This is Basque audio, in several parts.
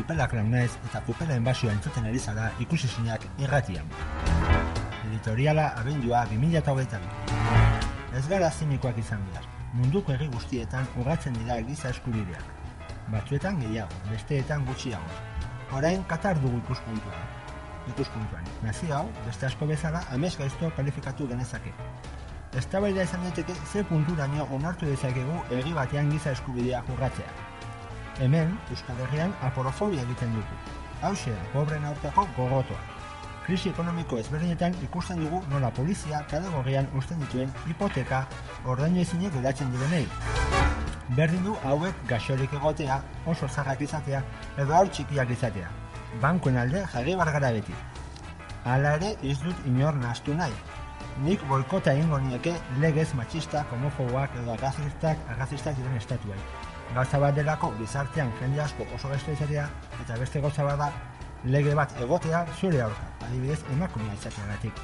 kupelak launez eta kupela enbasioa entzuten ari zara ikusi zinak irratian. Editoriala abendua 2008an. Ez gara zinikoak izan behar. Munduko egi guztietan ugatzen dira giza eskubideak. Batzuetan gehiago, besteetan gutxiago. Orain Katar dugu ikuspuntua. Ikuspuntuan, nazio hau, beste asko bezala, amez gaizto kalifikatu genezake. Eztabaida izan daiteke ze punturaino onartu dezakegu egi batean giza eskubidea jurratzea. Hemen, Euskal Herrian aporofobia egiten dugu. Hauxe da, pobren aurkako gogotoa. Krisi ekonomiko ezberdinetan ikusten dugu nola polizia kategorian usten dituen hipoteka ordaino ezinek geratzen direnei. Berdin du hauek gaxorik egotea, oso zarrak izatea, edo hau txikiak izatea. Bankoen alde jarri bargara beti. Hala ere, ez dut inor nastu nahi. Nik boikota egingo nieke legez matxistak, homofoboak edo agazistak, agazistak diren estatuai. Gauza bat delako gizartean jende asko oso gaizto izatea eta beste gauza bat da lege bat egotea zure aurka, adibidez emakumea izateagatik.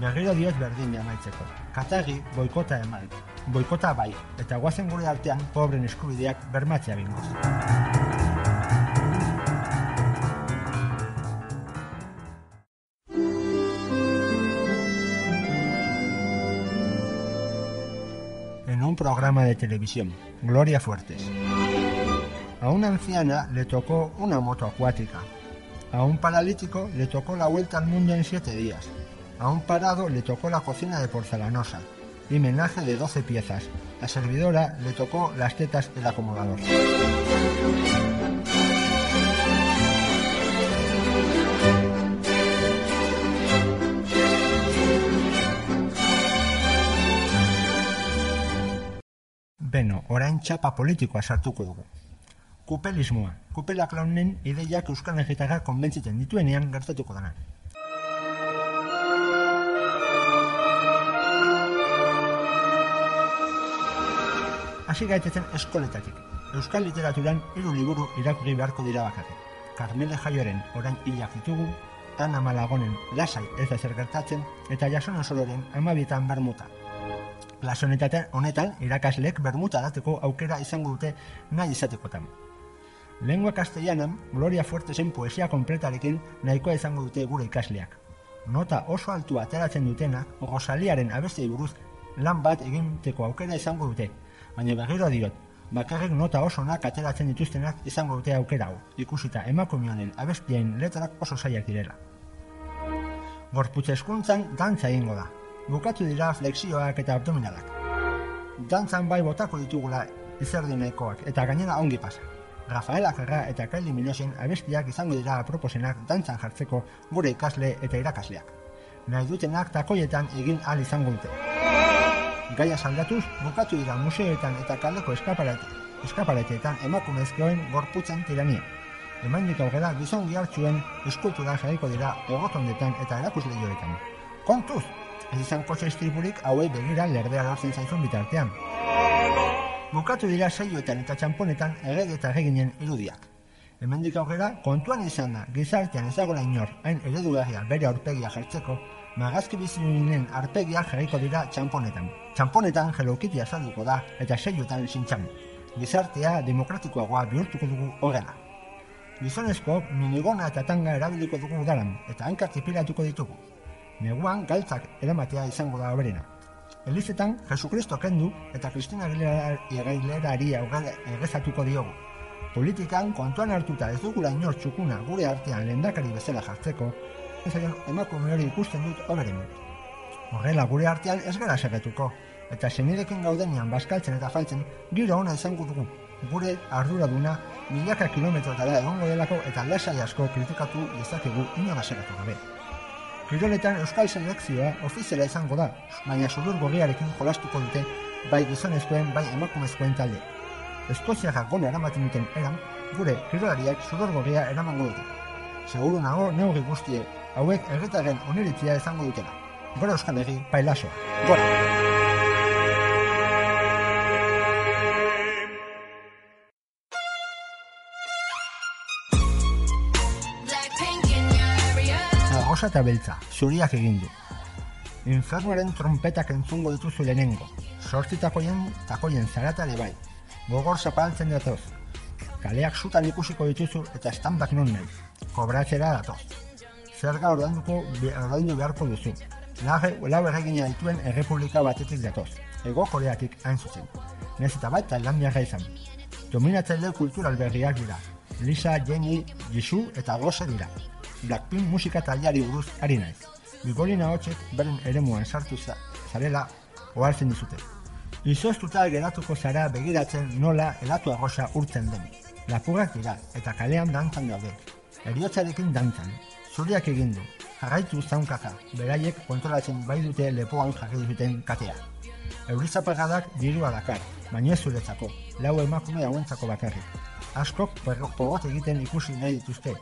Berriro diot berdin amaitzeko. Katagi boikota eman, boikota bai, eta guazen gure artean pobren eskubideak bermatzea bingoz. Un programa de televisión, Gloria Fuertes. A una anciana le tocó una moto acuática. A un paralítico le tocó la vuelta al mundo en siete días. A un parado le tocó la cocina de porcelanosa y menaje de 12 piezas. A servidora le tocó las tetas del acomodador. Beno, orain txapa politikoa sartuko dugu. Kupelismoa. Kupelak launen ideiak euskal egitara konbentzitzen dituenean gertatuko dana. Hasi gaitetzen eskoletatik. Euskal literaturan hiru liburu irakurri beharko dira bakarrik. Carmele Jaioren orain hilak ditugu, Ana Malagonen lasai ez da zer gertatzen, eta Jasona Soloren amabietan bermuta. Klase honetan, honetan irakaslek bermuta dateko aukera izango dute nahi izatekotan. Lengua castellanan, Gloria Fuertesen poesia kompletarekin nahikoa izango dute gure ikasleak. Nota oso altua ateratzen dutena, Rosaliaren abestei buruz lan bat eginteko aukera izango dute, baina berriro diot, bakarrik nota oso onak ateratzen dituztenak izango dute aukera hau, ikusita emakumionen abestien letrak oso zaiak direla. Gorputz eskuntzan dantza egingo da, bukatu dira flexioak eta abdominalak. Dantzan bai botako ditugula izerdinekoak eta gainera ongi pasa. Rafaela Carra eta Kylie Minosen abestiak izango dira aproposenak dantzan jartzeko gure ikasle eta irakasleak. Nahi dutenak takoietan egin ahal izango dute. Gaia saldatuz, bukatu dira museoetan eta kaleko eskaparate, eskapareteetan emakumezkoen gorputzen tirania. Hemendik aurrera gizon gihartxuen eskultura jarriko dira egotondetan eta erakusleioetan. Kontuz, ez izan kotxe istripurik hauei begira lerdea lortzen zaizun bitartean. Bukatu dira saioetan eta txamponetan errege eta erreginen irudiak. Hemendik aurrera, kontuan izan da, gizartean ezagola inor, hain eredugarria bere aurpegia jartzeko, magazki bizinen arpegiak jarriko dira txamponetan. Txamponetan Hello Kitty azalduko da, eta saioetan sintxan. Gizartea demokratikoagoa bihurtuko dugu horrela. Gizonezkoak minigona eta tanga erabiliko dugu udaran, eta hankak tipilatuko ditugu. Neguan galtzak eramatea izango da oberena. Elizetan, Jesukristo kendu eta Kristina Aguilerari egezatuko diogu. Politikan, kontuan hartuta ez dugula inor txukuna gure artean lendakari bezala jartzeko, ezaion emakume hori ikusten dut oberen. Horrela gure artean ez gara segetuko, eta senidekin gaudenean baskaltzen eta faltzen giro ona izango dugu. Gure arduraduna milaka kilometrotara egongo delako eta lasai asko kritikatu dezakegu inora segatu gabe. Kiroletan Euskal Selekzioa ofiziala izango da, baina sudur gorriarekin jolastuko dute bai gizonezkoen bai emakumezkoen talde. Eskoziarra gona eramaten duten eran, gure kirolariak sudor gorria eramango dute. Seguru nago neurri guztie hauek erretaren oniritzia izango dutela. Gora Euskal Herri, pailasoa. Gora! Arrosa eta beltza, zuriak egin du. Infernuaren trompetak entzungo dituzu lehenengo. Sortzi takoien, takoien zaratare bai. Gogor zapaltzen datoz. kaleak zutan ikusiko dituzu eta estampak non nahi. Kobratzera datoz. Zerga ordainduko ordaindu beharko duzu. Lage, lau erregina dituen errepublika batetik datoz. Ego koreatik hain zuzen. Nez eta bat Tailandiaga izan. Dominatzaile kultural berriak dira. Lisa, Jenny, Jisoo eta Gose dira. Blackpink musika taldeari buruz ari naiz. Bigolina hotxek beren eremuan sartu za- zarela ohartzen dizute. Izoztuta geratuko zara begiratzen nola elatu arrosa urtzen den. Lapugak dira eta kalean dantzan daude. Eriotzarekin dantzan. Zuriak egin du. Jarraitu zaunkaka. Beraiek kontrolatzen bai dute lepoan jarri duten katea. Eurizapagadak dirua dakar, baina ez zuretzako, lau emakume hauentzako bakarrik. Askok pogot egiten ikusi nahi dituzte,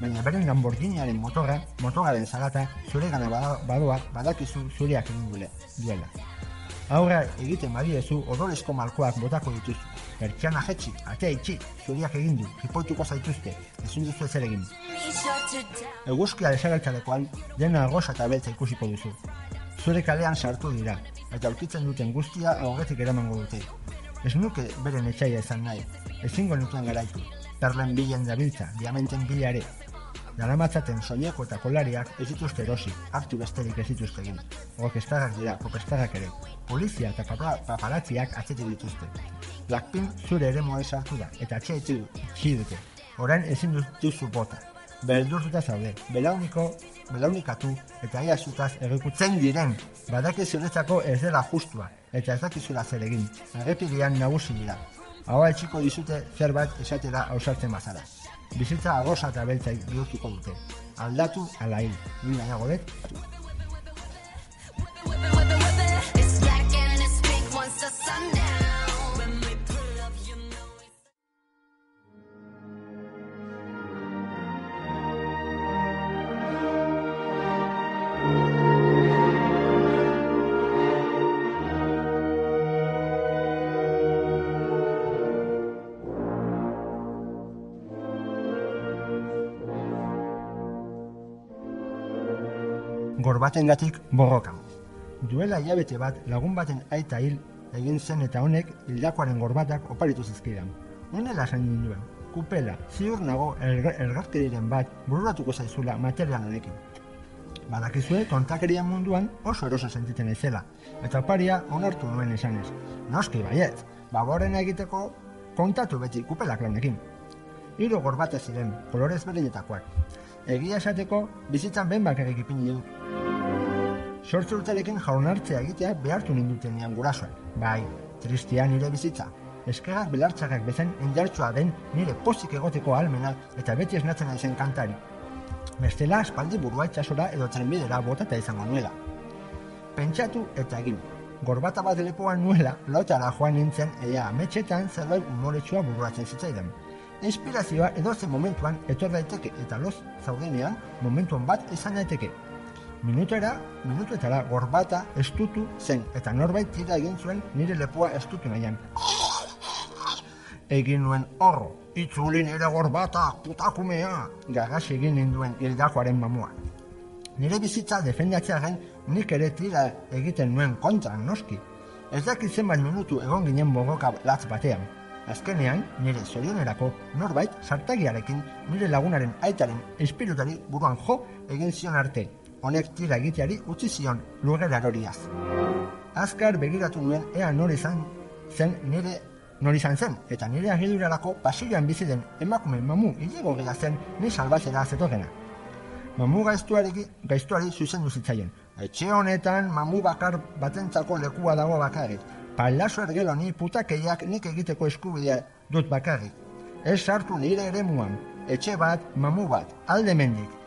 baina beren Lamborghiniaren motorra, motoraren zalata, zure gana bada- badoa, badakizu zureak egin duela. Aurra egiten badiezu odolezko malkoak botako dituzu. Pertsiana jetxi, atea itxi, zuriak egin du, jipoituko zaituzte, ezin duzu ezer egin. Eguzkia desagertzalekoan, dena arrosa eta beltza ikusiko duzu. Zure kalean sartu dira, eta aurkitzen duten guztia aurretik eramango dute. Ez nuke beren etxaia izan nahi, ezingo nutuen garaitu. Perlen bilen dabiltza, diamenten bila ere. Daramatzaten soineko eta kolariak ez dituzte erosi, hartu besterik ez dituzte egin. Orkestarrak dira, popestarrak ere. Polizia eta papa- paparazziak atzetik dituzte. Blackpink zure ere moe sartu da, eta atxe itxi itxi dute. Orain ezin duzu bota. Beldurtuta zaude, belauniko, belaunikatu eta ia zutaz errekutzen diren. Badaki zuretzako ez dela justua, eta ez dakizula zer egin. Errepidean nagusi dira. Hau etxiko dizute zerbait esatera ausartzen bazara. Bizitza agosa eta beltza bihurtuko dute. Aldatu ala hil. Ni nahiago dut, gorbatengatik borrokan. Duela hilabete bat lagun baten aita hil egin zen eta honek hildakoaren gorbatak oparitu zizkidan. Honela esan ninduen, kupela, ziur nago elgarkeriren bat bururatuko zaizula material honekin. Badakizue tontakerian munduan oso eroso sentitzen ezela, eta oparia onartu nuen esanez. Noski baiet, baborena egiteko kontatu beti kupela klaunekin. Hiru gorbate ziren, kolorez berdinetakoak. Egia esateko, bizitzan ben bakarrik ipini du. Sortze urterekin jaunartzea egitea behartu ninduten nian gurasoen. Bai, tristia nire bizitza. Eskerrak belartzakak bezen indartsua den nire pozik egoteko almena eta beti esnatzen naizen kantari. Bestela aspaldi burua itxasora edo trenbidera botata izango nuela. Pentsatu eta egin. Gorbata bat lepoan nuela, lotara joan nintzen ea ametxetan zerbait umoretsua bururatzen zitzaidan. Inspirazioa edozen momentuan etor daiteke eta loz zaudenean momentuan bat izan daiteke. Minutera, minutuetara gorbata estutu zen eta norbait tira egin zuen nire lepoa estutu nahian. Egin nuen horro, itzulin ere gorbata, putakumea, gagas egin ninduen hildakoaren mamua. Nire bizitza defendatzearen nik ere tira egiten nuen kontra noski. Ez dakit zenbat minutu egon ginen bogoka latz batean. Azkenean, nire zorionerako norbait sartagiarekin nire lagunaren aitaren espirutari buruan jo egin zion arte. Honek tira egiteari utzi zion lurrera eroriaz. Azkar begiratu nuen ea nor izan zen nire nor izan zen, eta nire agidurarako pasilloan bizi den emakume mamu hilego gila zen ni salbatzera zetorrena. Mamu gaiztuareki, gaiztuari zuzendu zitzaien. Etxe honetan mamu bakar batentzako lekua dago bakarrik. Palazo ergelo ni putakeiak nik egiteko eskubidea dut bakarrik. Ez sartu nire eremuan, etxe bat, mamu bat, alde mendik.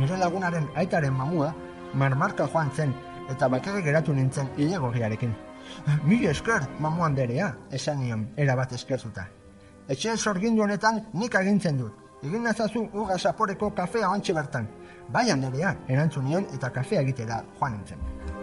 Nire lagunaren aitaren mamua marmarka joan zen eta bakarrik geratu nintzen hilegorriarekin. Mila esker, mamu anderea, esan nion, erabat eskertuta. Etxe sorgindu honetan nik agintzen dut. Egin nazazu uga saporeko kafea bertan. Bai anderea, erantzun nion eta kafea egitera joan nintzen.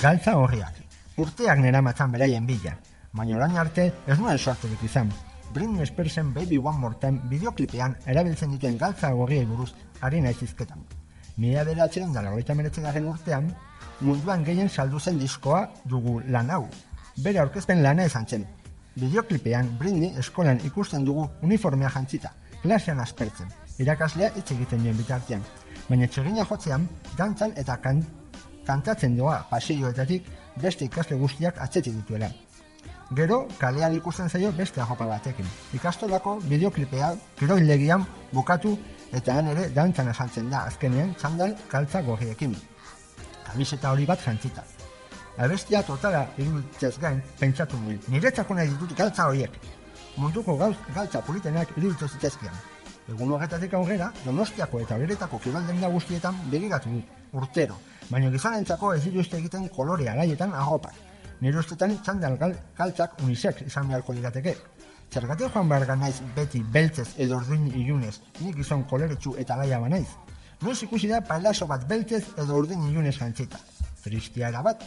Galtza horriak. Urteak nera matzan beraien bila, baina orain arte ez nuen sorturik izan. Britney Spearsen Baby One More Time bideoklipean erabiltzen dituen galtza gorriei buruz ari naiz izketan. Mila beratzen da lagoita meretzen urtean, munduan gehien saldu zen diskoa dugu lan hau. Bere aurkezpen lana izan zen. Bideoklipean Britney eskolan ikusten dugu uniformea jantzita, klasean aspertzen, irakaslea hitz egiten duen bitartean. Baina txegina jotzean, dantzan eta kan, kantatzen doa pasilloetatik beste ikasle guztiak atzetik dituela. Gero, kalean ikusten zaio beste ajopa batekin. Ikastolako bideoklipea kiroilegian bukatu eta han ere dantzan asaltzen da azkenean txandal kaltza gorriekin. Kamiseta hori bat jantzita. Abestia totala iruditzez gain pentsatu nuen. Niretzako nahi ditut galtza horiek. Munduko gauz, galtza politenak iruditu zitezkian. Egun horretatik aurrera, donostiako eta beretako kirolden da guztietan begiratu dut, urtero. Baina gizonentzako ez dituzte egiten kolore alaietan agopak. Nire ustetan txandal gal, galtzak unisex izan beharko lirateke. Zergatik joan behar naiz beti beltzez edo orduin ilunez, nik gizon koloretsu eta alaia banaiz. Noiz ikusi da palaso bat beltzez edo urdin ilunez jantzita. Tristia era bat.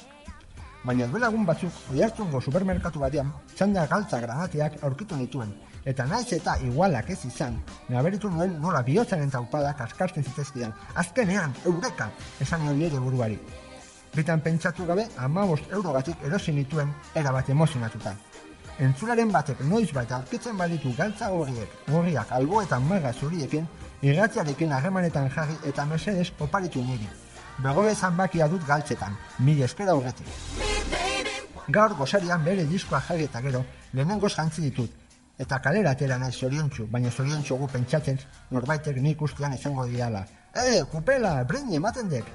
Baina duela egun batzuk, oiartzungo supermerkatu batean, txanda galtza granateak aurkitu nituen, eta naiz eta igualak ez izan, naberitu nuen nola bihotzaren taupadak askartzen zitezkidan, azkenean, eureka, esan nion nire buruari. Bitan pentsatu gabe, amabost eurogatik erosi nituen erabat emozionatuta. Entzularen batek noiz baita aurkitzen baditu galtza horiek, gorriak alboetan maga zuriekin, irratziarekin harremanetan jarri eta mesedes oparitu niri. Begobe zanbakia dut galtzetan, mila eskera horretik. Gaur gozarian bere diskoa jarri eta gero, lehenengo jantzi ditut, eta kalera atera nahi zoriontsu, baina zoriontsu gu pentsatzen norbaitek nik ustean izango diala. E, kupela, brini ematen dek!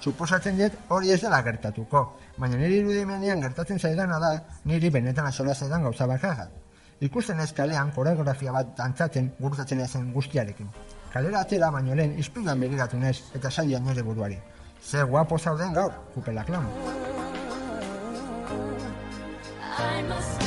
Suposatzen dut hori ez dela gertatuko, baina niri irudimenean gertatzen zaidana da niri benetan asola zaidan gauza bakarra. Ikusten ez kalean koreografia bat dantzatzen gurutatzen ezen guztiarekin. Kalera atera baino lehen ispiluan begiratu nez eta saian nire buruari. Ze guapo zauden gaur, kupela klan. I must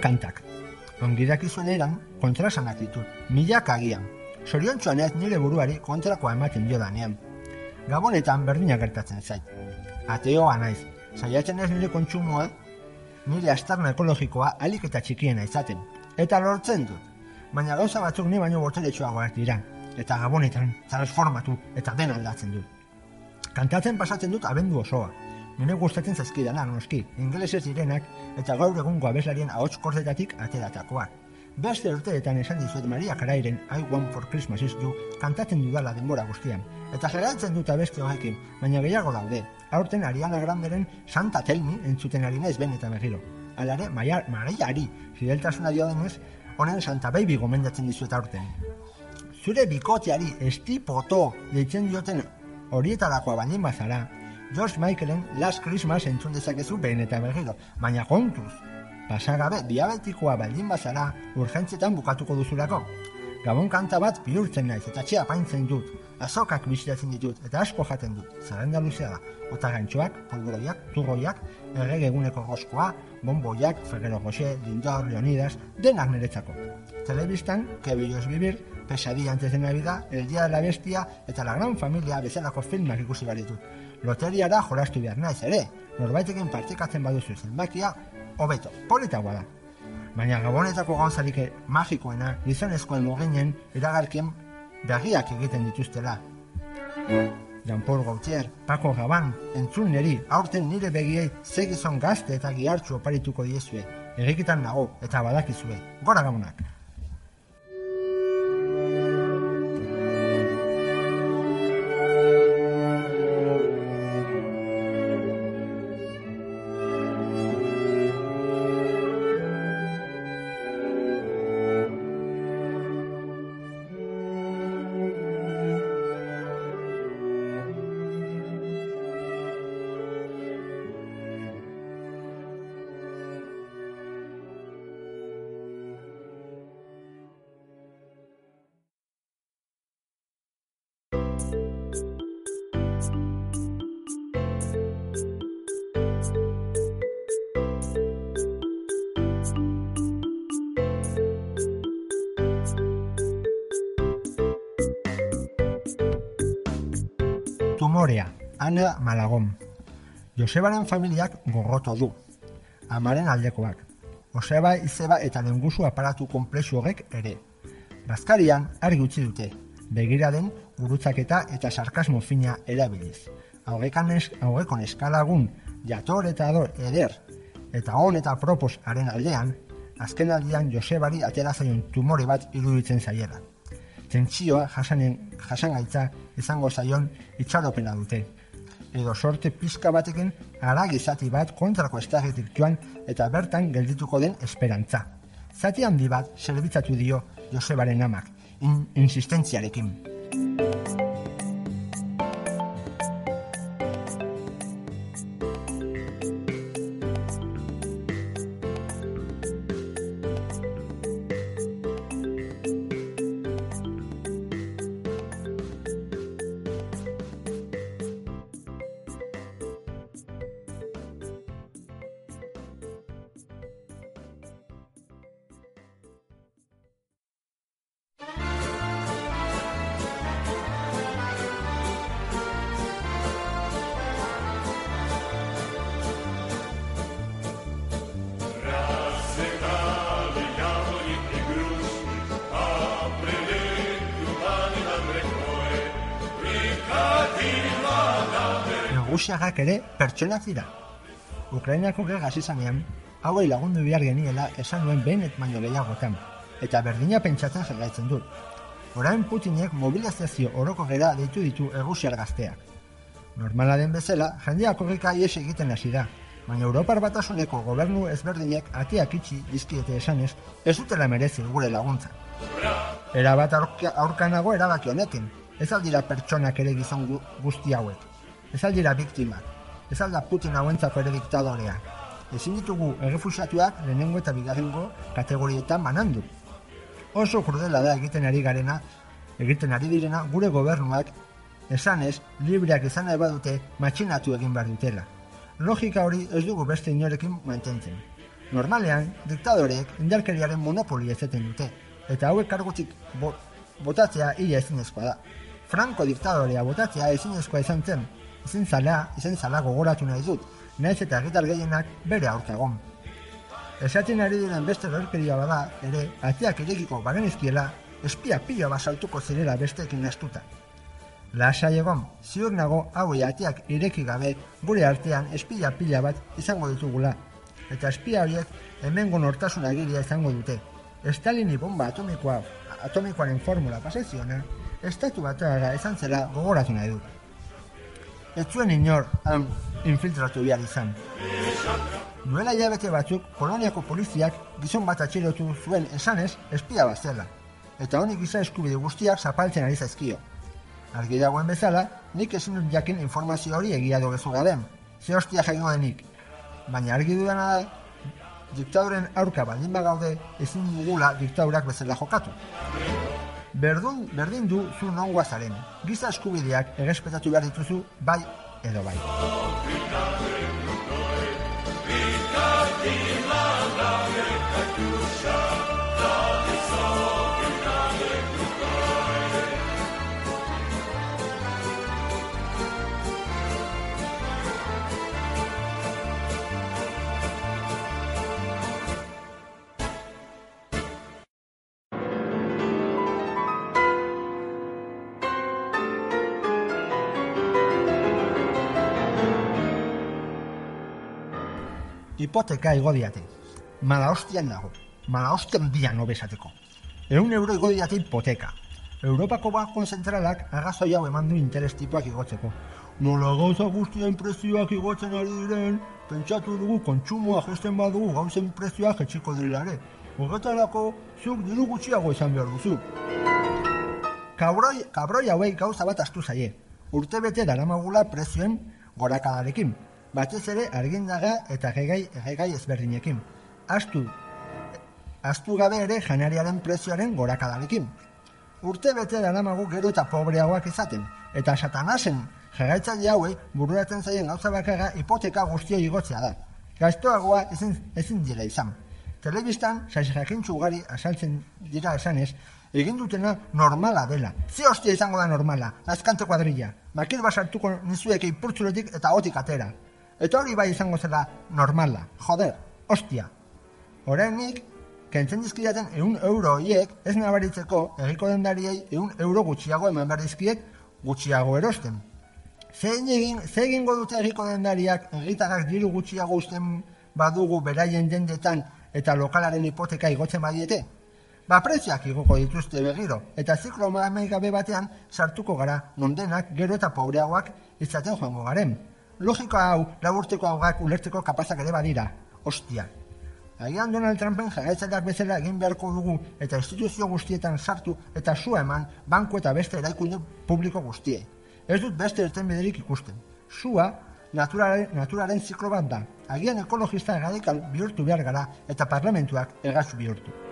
kantak. Ongidak izuen eran, kontrasanak ditut, milak agian. Zoriontsuan ez nire buruari kontrakoa ematen dio danean. Gabonetan berdina gertatzen zait. Ateoa naiz, saiatzen ez nire kontsumoa, nire astarna ekologikoa alik eta txikiena izaten. Eta lortzen dut. Baina gauza batzuk ni baino boteletxoagoak dira. Eta gabonetan transformatu eta dena aldatzen dut. Kantatzen pasatzen dut abendu osoa. Nire gustatzen zaizkidana, noski, ingelesez direnak eta gaur egungo abeslarien ahots kordetatik ateratakoak. Beste urteetan esan dizuet Maria Carairen I Want for Christmas is You kantatzen dudala denbora guztian. Eta geratzen dut abeste horrekin, baina gehiago daude. Aurten Ariana Granderen Santa Tell Me entzuten ari naiz ben eta berriro. Alare, Maia, Mariari, fideltasuna dio denez, honen Santa Baby gomendatzen dizuet aurten. Zure bikoteari estipoto deitzen dioten horietarakoa baldin bazara, George Michaelen Last Christmas entzun dezakezu behin eta berriro, baina kontuz. Pasagabe, diabetikoa baldin bazara, urgentzietan bukatuko duzulako. Gabon kanta bat bihurtzen naiz eta txea paintzen dut, azokak bisitatzen ditut eta asko jaten dut, zerrenda luzea da. Ota gantxoak, polboroiak, turgoiak, errege eguneko goskoa, bomboiak, Ferrero Rocher, Lindor, Leonidas, denak niretzako. Telebistan, Que Billos Vivir, Pesadilla antes de Navidad, El Día de la Bestia eta La Gran Familia bezalako filmak ikusi behar ditut. Loteriara jolastu behar naiz ere, norbaitekin partekatzen baduzu zenbakia, hobeto, politagoa da. Baina gabonetako gauzarik magikoena gizonezkoen muginen iragarkien berriak egiten dituztela. Jean-Paul Gaultier, Paco Rabanne, entzun neri, aurten nire begiei ze gizon gazte eta gihartzu oparituko diezue. Egikitan nago eta badakizue. Gora gabonak! Ana Malagón. Josebaren familiak gogoto du. Amaren aldekoak. Joseba, izeba eta lengusu aparatu komplexu horrek ere. Bazkarian argi utzi dute, begira den gurutzaketa eta sarkasmo fina erabiliz. Haurekan es, eskalagun jator eta ador eder eta on eta propos haren aldean, azken aldian Josebari atera zaion tumore bat iruditzen zaiela. Tentsioa jasanen, jasangaitza izango zaion itxaropena dute. Edo sorte pizka batekin haragi zati bat kontrako estagetik joan eta bertan geldituko den esperantza. Zati handi bat zerbitzatu dio Josebaren amak, in, insistentziarekin. Nagusiagak ere pertsonak dira. Ukrainako gerra hasi zanean, hauei lagundu behar geniela esan nuen behin baino gehiagotan, eta berdina pentsatzen jarraitzen dut. Orain Putinek mobilizazio oroko gera deitu ditu egusiar gazteak. Normala den bezala, jendea korrika ies egiten hasi da, baina Europar batasuneko gobernu ezberdinek atiak itxi dizkiete esanez, ez dutela merezi gure laguntza. Erabat aurka, aurkanago erabaki honekin, ez aldira pertsonak ere gizon gu- guzti hauek. Ez aldira biktimak, ez alda Putin hauentzako ere diktadorea. Ezin ditugu errefusiatuak lehenengo eta bigarrengo kategorietan banandu. Oso krudela da egiten ari garena, egiten ari direna gure gobernuak esanez libreak izan nahi badute matxinatu egin behar dutela. Logika hori ez dugu beste inorekin mantentzen. Normalean, diktadorek indarkeriaren monopoli ezeten dute, eta hauek kargutik bo, botatzea ia ezinezkoa da. Franco diktadorea botatzea ezinezkoa izan zen, ezin zala, ezin zala gogoratu nahi dut, nahiz eta egitar gehienak bere aurka egon. Esaten ari diren beste gerkeria bada, ere, ateak irekiko bagenizkiela, espia pila bat saltuko zirela besteekin astuta. Lasai egon, ziur nago hauei ateak ireki gabe gure artean espia pila bat izango ditugula. Eta espia horiek hemengo nortasun agiria izango dute. Stalini bomba atomikoa, atomikoaren formula paseziona, estatu batara izan zela gogoratu nahi dut. Ez zuen inor han infiltratu behar izan. Duela hilabete batzuk, Poloniako poliziak gizon bat atxilotu zuen esanez espia bat zela. Eta honik giza eskubide guztiak zapaltzen ari zaizkio. Argi dagoen bezala, nik ezin dut jakin informazio hori egia do gezu garen. Ze hostia jaingo denik. Baina argi dudana da, diktaduren aurka baldin bagaude ezin dugula diktadurak bezala jokatu. Berdun, berdin du zu nongoa zaren. Giza eskubideak errespetatu behar dituzu bai edo bai. Hipoteka igo diate. Mala hostian nago. Mala hostian dian obesateko. Eun euro igo diate hipoteka. Europako Banko Zentralak arrazoi hau eman du interes tipoak igotzeko. Nola gauza guztien prezioak igotzen ari diren, pentsatu dugu kontsumoa jesten badugu gauzen prezioak etxiko direlare. Horretarako, zuk diru gutxiago izan behar duzu. Kabroi, kabroi hauei gauza bat astu zaie. Urte bete daramagula prezioen gorakadarekin. Batez ere argindaga eta gegai, gegai ezberdinekin. Astu, astu gabe ere janariaren prezioaren gorakadarekin. Urte bete daramagu gero eta pobreagoak izaten. Eta satanasen jagaitzaile hauei bururatzen zaien gauza bakarra hipoteka guztia igotzea da. Gaiztoagoa ezin, ezin dira izan. Telebistan, saiz jakintzu ugari asaltzen dira esanez, egin dutena normala dela. Ze hostia izango da normala, azkante kuadrilla. Makil basartuko nizuek ipurtzuletik eta otik atera. Eta hori bai izango zela normala. Joder, hostia. Horrenik, kentzen dizkidaten eun euro horiek ez nabaritzeko egiko dendariei eun euro gutxiago eman behar dizkiet gutxiago erosten. Zein egin, ze egingo dute egiko dendariak egitarrak diru gutxiago usten badugu beraien dendetan eta lokalaren hipoteka igotzen badiete? Ba preziak igoko dituzte begiro, eta ziklo gabe batean sartuko gara, non denak gero eta pobreagoak izaten joango garen. Logika hau, laburteko haugak ulertzeko kapazak ere badira. Ostia, Agian Donald Trumpen jarraitzaileak bezala egin beharko dugu eta instituzio guztietan sartu eta sua eman banku eta beste eraikunde publiko guztiei. Ez dut beste irtenbiderik ikusten. Sua naturaren, naturaren ziklo bat da. Agian ekologista radikal bihurtu behar gara eta parlamentuak ergatzu bihurtu.